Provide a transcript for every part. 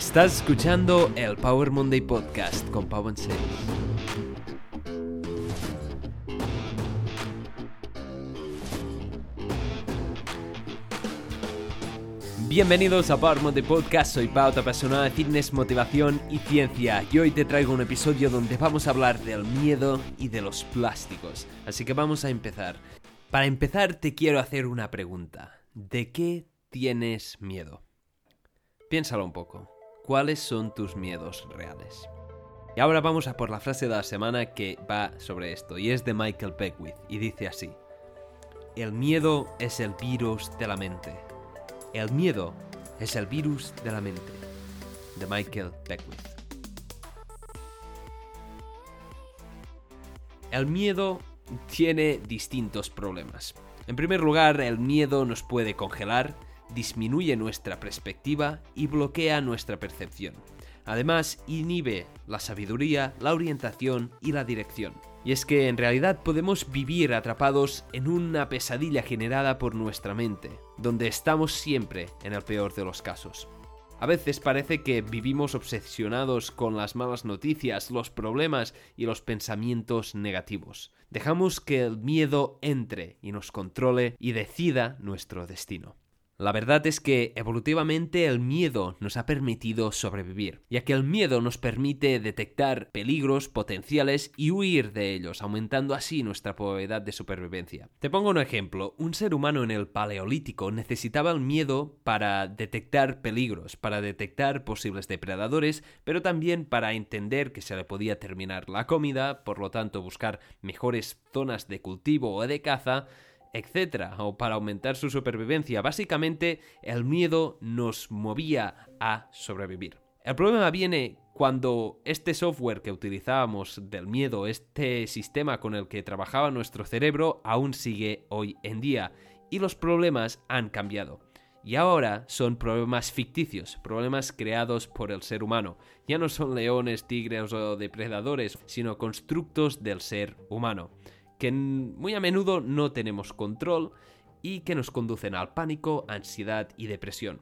Estás escuchando el Power Monday Podcast con Pau Ansel. Bienvenidos a Power Monday Podcast, soy Pau, te apasionada de fitness, motivación y ciencia. Y hoy te traigo un episodio donde vamos a hablar del miedo y de los plásticos. Así que vamos a empezar. Para empezar te quiero hacer una pregunta. ¿De qué tienes miedo? Piénsalo un poco. ¿Cuáles son tus miedos reales? Y ahora vamos a por la frase de la semana que va sobre esto, y es de Michael Beckwith, y dice así. El miedo es el virus de la mente. El miedo es el virus de la mente. De Michael Beckwith. El miedo tiene distintos problemas. En primer lugar, el miedo nos puede congelar, disminuye nuestra perspectiva y bloquea nuestra percepción. Además, inhibe la sabiduría, la orientación y la dirección. Y es que en realidad podemos vivir atrapados en una pesadilla generada por nuestra mente, donde estamos siempre en el peor de los casos. A veces parece que vivimos obsesionados con las malas noticias, los problemas y los pensamientos negativos. Dejamos que el miedo entre y nos controle y decida nuestro destino. La verdad es que evolutivamente el miedo nos ha permitido sobrevivir, ya que el miedo nos permite detectar peligros potenciales y huir de ellos, aumentando así nuestra probabilidad de supervivencia. Te pongo un ejemplo, un ser humano en el Paleolítico necesitaba el miedo para detectar peligros, para detectar posibles depredadores, pero también para entender que se le podía terminar la comida, por lo tanto buscar mejores zonas de cultivo o de caza, etcétera, o para aumentar su supervivencia. Básicamente, el miedo nos movía a sobrevivir. El problema viene cuando este software que utilizábamos del miedo, este sistema con el que trabajaba nuestro cerebro, aún sigue hoy en día y los problemas han cambiado. Y ahora son problemas ficticios, problemas creados por el ser humano. Ya no son leones, tigres o depredadores, sino constructos del ser humano que muy a menudo no tenemos control y que nos conducen al pánico, ansiedad y depresión.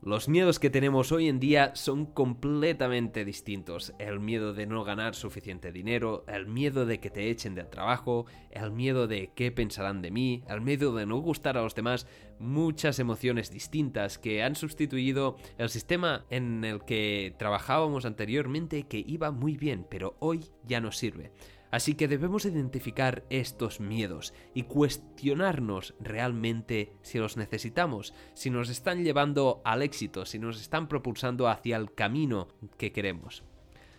Los miedos que tenemos hoy en día son completamente distintos. El miedo de no ganar suficiente dinero, el miedo de que te echen del trabajo, el miedo de qué pensarán de mí, el miedo de no gustar a los demás, muchas emociones distintas que han sustituido el sistema en el que trabajábamos anteriormente que iba muy bien, pero hoy ya no sirve. Así que debemos identificar estos miedos y cuestionarnos realmente si los necesitamos, si nos están llevando al éxito, si nos están propulsando hacia el camino que queremos.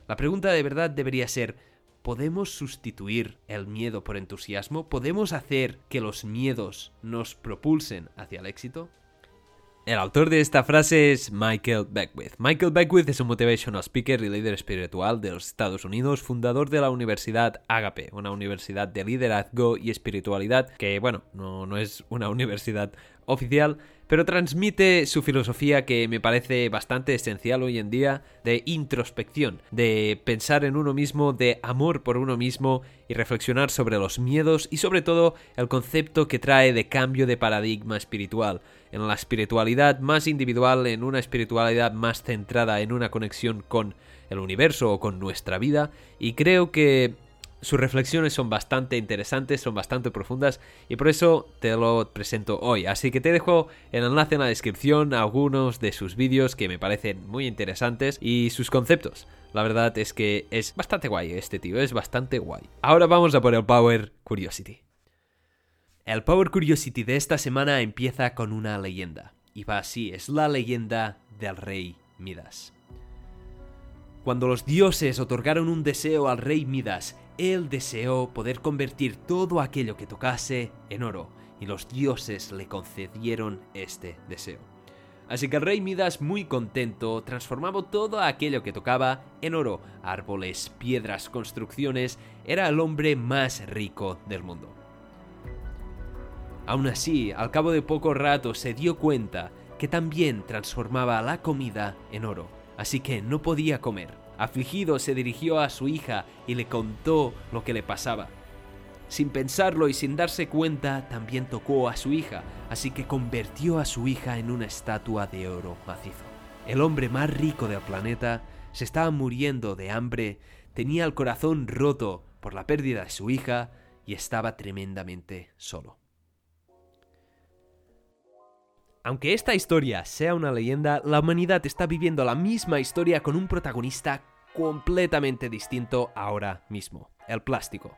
La pregunta de verdad debería ser, ¿podemos sustituir el miedo por entusiasmo? ¿Podemos hacer que los miedos nos propulsen hacia el éxito? El autor de esta frase es Michael Beckwith. Michael Beckwith es un motivational speaker y líder espiritual de los Estados Unidos, fundador de la Universidad Agape, una universidad de liderazgo y espiritualidad que, bueno, no, es una universidad oficial, pero transmite su filosofía que me parece bastante esencial hoy en día de introspección, de pensar en uno mismo, de amor por uno mismo y reflexionar sobre los miedos y sobre todo el concepto que trae de cambio de paradigma espiritual, en la espiritualidad más individual, en una espiritualidad más centrada en una conexión con el universo o con nuestra vida y creo que sus reflexiones son bastante interesantes, son bastante profundas y por eso te lo presento hoy. Así que te dejo el enlace en la descripción algunos de sus vídeos que me parecen muy interesantes y sus conceptos. La verdad es que es bastante guay este tío, es bastante guay. Ahora vamos a por el Power Curiosity. El Power Curiosity de esta semana empieza con una leyenda. Y va así, es la leyenda del rey Midas. Cuando los dioses otorgaron un deseo al rey Midas, él deseó poder convertir todo aquello que tocase en oro, y los dioses le concedieron este deseo. Así que el rey Midas, muy contento, transformaba todo aquello que tocaba en oro, árboles, piedras, construcciones, era el hombre más rico del mundo. Aún así, al cabo de poco rato se dio cuenta que también transformaba la comida en oro, así que no podía comer. Afligido se dirigió a su hija y le contó lo que le pasaba. Sin pensarlo y sin darse cuenta, también tocó a su hija, así que convirtió a su hija en una estatua de oro macizo. el hombre más rico del planeta, se estaba muriendo de hambre, tenía el corazón roto por la pérdida de su hija y estaba tremendamente solo. Aunque esta historia sea una leyenda, la humanidad está viviendo la misma historia con un protagonista completamente distinto ahora mismo, el plástico.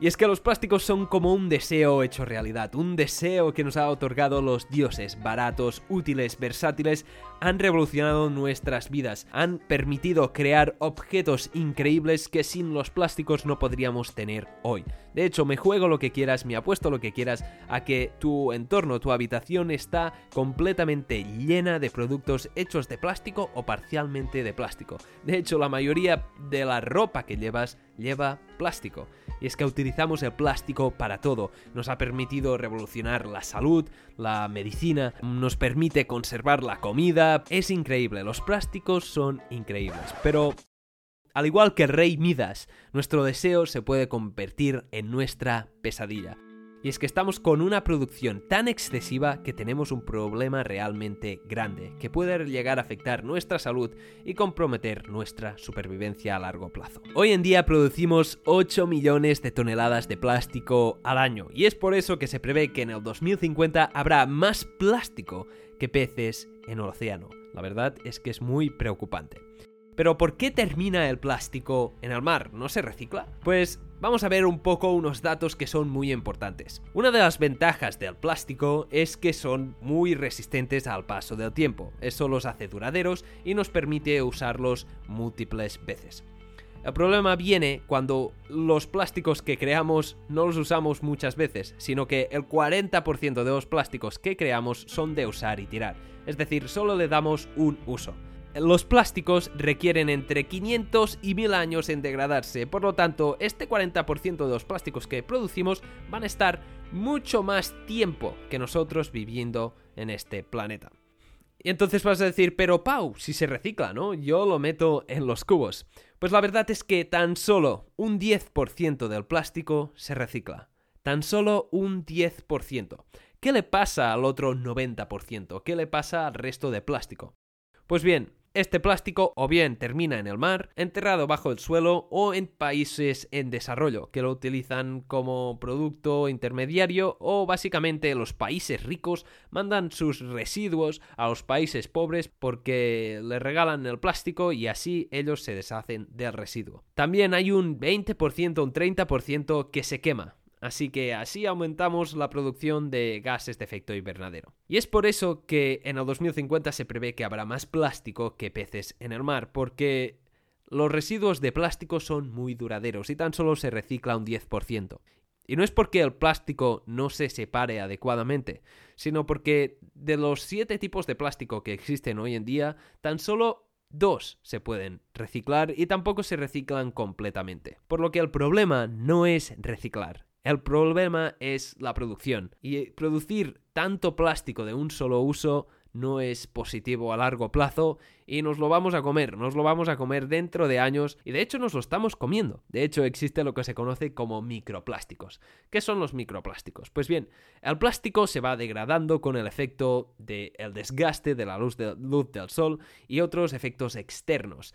Y es que los plásticos son como un deseo hecho realidad, un deseo que nos ha otorgado los dioses, baratos, útiles, versátiles, han revolucionado nuestras vidas, han permitido crear objetos increíbles que sin los plásticos no podríamos tener hoy. De hecho, me juego lo que quieras, me apuesto lo que quieras a que tu entorno, tu habitación está completamente llena de productos hechos de plástico o parcialmente de plástico. De hecho, la mayoría de la ropa que llevas lleva plástico. Y es que utilizamos el plástico para todo. Nos ha permitido revolucionar la salud, la medicina, nos permite conservar la comida. Es increíble, los plásticos son increíbles. Pero al igual que el rey Midas, nuestro deseo se puede convertir en nuestra pesadilla. Y es que estamos con una producción tan excesiva que tenemos un problema realmente grande, que puede llegar a afectar nuestra salud y comprometer nuestra supervivencia a largo plazo. Hoy en día producimos 8 millones de toneladas de plástico al año, y es por eso que se prevé que en el 2050 habrá más plástico que peces en el océano. La verdad es que es muy preocupante. Pero ¿por qué termina el plástico en el mar? ¿No se recicla? Pues vamos a ver un poco unos datos que son muy importantes. Una de las ventajas del plástico es que son muy resistentes al paso del tiempo. Eso los hace duraderos y nos permite usarlos múltiples veces. El problema viene cuando los plásticos que creamos no los usamos muchas veces, sino que el 40% de los plásticos que creamos son de usar y tirar. Es decir, solo le damos un uso los plásticos requieren entre 500 y 1000 años en degradarse, por lo tanto, este 40% de los plásticos que producimos van a estar mucho más tiempo que nosotros viviendo en este planeta. Y entonces vas a decir, pero Pau, si se recicla, ¿no? Yo lo meto en los cubos. Pues la verdad es que tan solo un 10% del plástico se recicla. Tan solo un 10%. ¿Qué le pasa al otro 90%? ¿Qué le pasa al resto de plástico? Pues bien, este plástico o bien termina en el mar, enterrado bajo el suelo o en países en desarrollo, que lo utilizan como producto intermediario o básicamente los países ricos mandan sus residuos a los países pobres porque le regalan el plástico y así ellos se deshacen del residuo. También hay un 20%, un 30% que se quema, Así que así aumentamos la producción de gases de efecto invernadero. Y es por eso que en el 2050 se prevé que habrá más plástico que peces en el mar, porque los residuos de plástico son muy duraderos y tan solo se recicla un 10%. Y no es porque el plástico no se separe adecuadamente, sino porque de los 7 tipos de plástico que existen hoy en día, tan solo dos se pueden reciclar y tampoco se reciclan completamente. Por lo que el problema no es reciclar, el problema es la producción. Y producir tanto plástico de un solo uso no es positivo a largo plazo y nos lo vamos a comer, nos lo vamos a comer dentro de años y de hecho nos lo estamos comiendo. De hecho existe lo que se conoce como microplásticos. ¿Qué son los microplásticos? Pues bien, el plástico se va degradando con el efecto del desgaste de la luz del sol y otros efectos externos.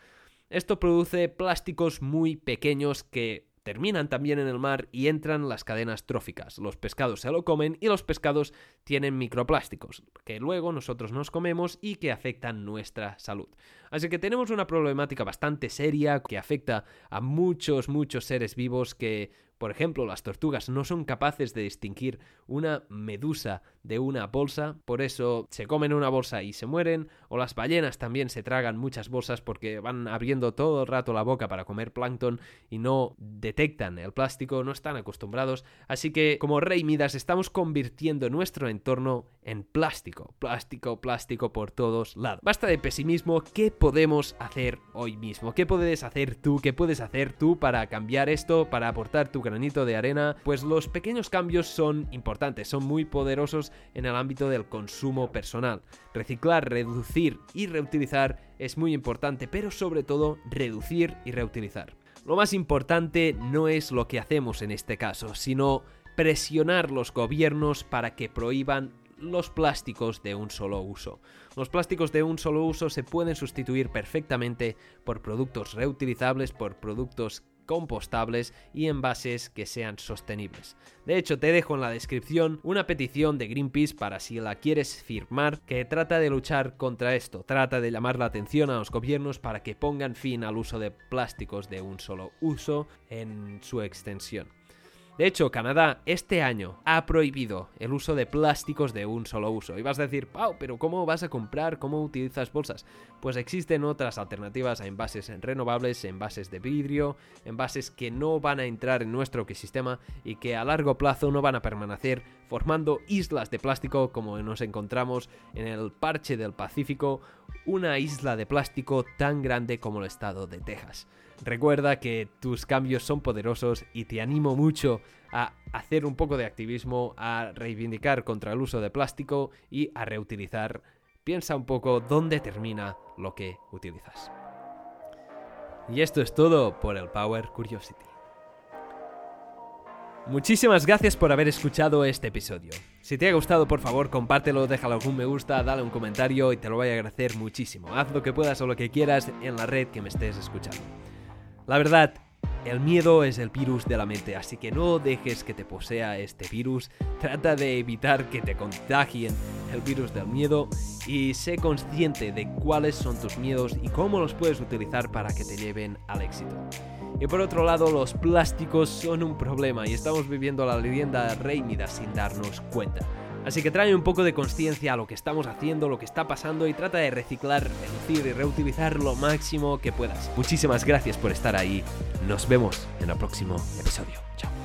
Esto produce plásticos muy pequeños que terminan también en el mar y entran las cadenas tróficas. Los pescados se lo comen y los pescados tienen microplásticos, que luego nosotros nos comemos y que afectan nuestra salud. Así que tenemos una problemática bastante seria que afecta a muchos, muchos seres vivos que por ejemplo, las tortugas no son capaces de distinguir una medusa de una bolsa, por eso se comen una bolsa y se mueren, o las ballenas también se tragan muchas bolsas porque van abriendo todo el rato la boca para comer plancton y no detectan el plástico, no están acostumbrados, así que como rey Midas estamos convirtiendo nuestro entorno en plástico, plástico, plástico por todos lados. Basta de pesimismo, ¿qué podemos hacer hoy mismo? ¿Qué puedes hacer tú? ¿Qué puedes hacer tú para cambiar esto, para aportar tu granito de arena, pues los pequeños cambios son importantes, son muy poderosos en el ámbito del consumo personal. Reciclar, reducir y reutilizar es muy importante, pero sobre todo reducir y reutilizar. Lo más importante no es lo que hacemos en este caso, sino presionar los gobiernos para que prohíban los plásticos de un solo uso. Los plásticos de un solo uso se pueden sustituir perfectamente por productos reutilizables, por productos compostables y envases que sean sostenibles. De hecho, te dejo en la descripción una petición de Greenpeace para si la quieres firmar que trata de luchar contra esto, trata de llamar la atención a los gobiernos para que pongan fin al uso de plásticos de un solo uso en su extensión. De hecho, Canadá este año ha prohibido el uso de plásticos de un solo uso. Y vas a decir, Pau, pero ¿cómo vas a comprar? ¿Cómo utilizas bolsas? Pues existen otras alternativas a envases renovables, envases de vidrio, envases que no van a entrar en nuestro ecosistema y que a largo plazo no van a permanecer formando islas de plástico como nos encontramos en el parche del Pacífico, una isla de plástico tan grande como el estado de Texas. Recuerda que tus cambios son poderosos y te animo mucho a hacer un poco de activismo, a reivindicar contra el uso de plástico y a reutilizar. Piensa un poco dónde termina lo que utilizas. Y esto es todo por el Power Curiosity. Muchísimas gracias por haber escuchado este episodio. Si te ha gustado, por favor, compártelo, déjalo algún me gusta, dale un comentario y te lo voy a agradecer muchísimo. Haz lo que puedas o lo que quieras en la red que me estés escuchando. La verdad, el miedo es el virus de la mente, así que no dejes que te posea este virus. Trata de evitar que te contagien el virus del miedo y sé consciente de cuáles son tus miedos y cómo los puedes utilizar para que te lleven al éxito. Y por otro lado, los plásticos son un problema y estamos viviendo la leyenda reímida sin darnos cuenta. Así que trae un poco de conciencia a lo que estamos haciendo, lo que está pasando y trata de reciclar, reducir y reutilizar lo máximo que puedas. Muchísimas gracias por estar ahí. Nos vemos en el próximo episodio. Chao.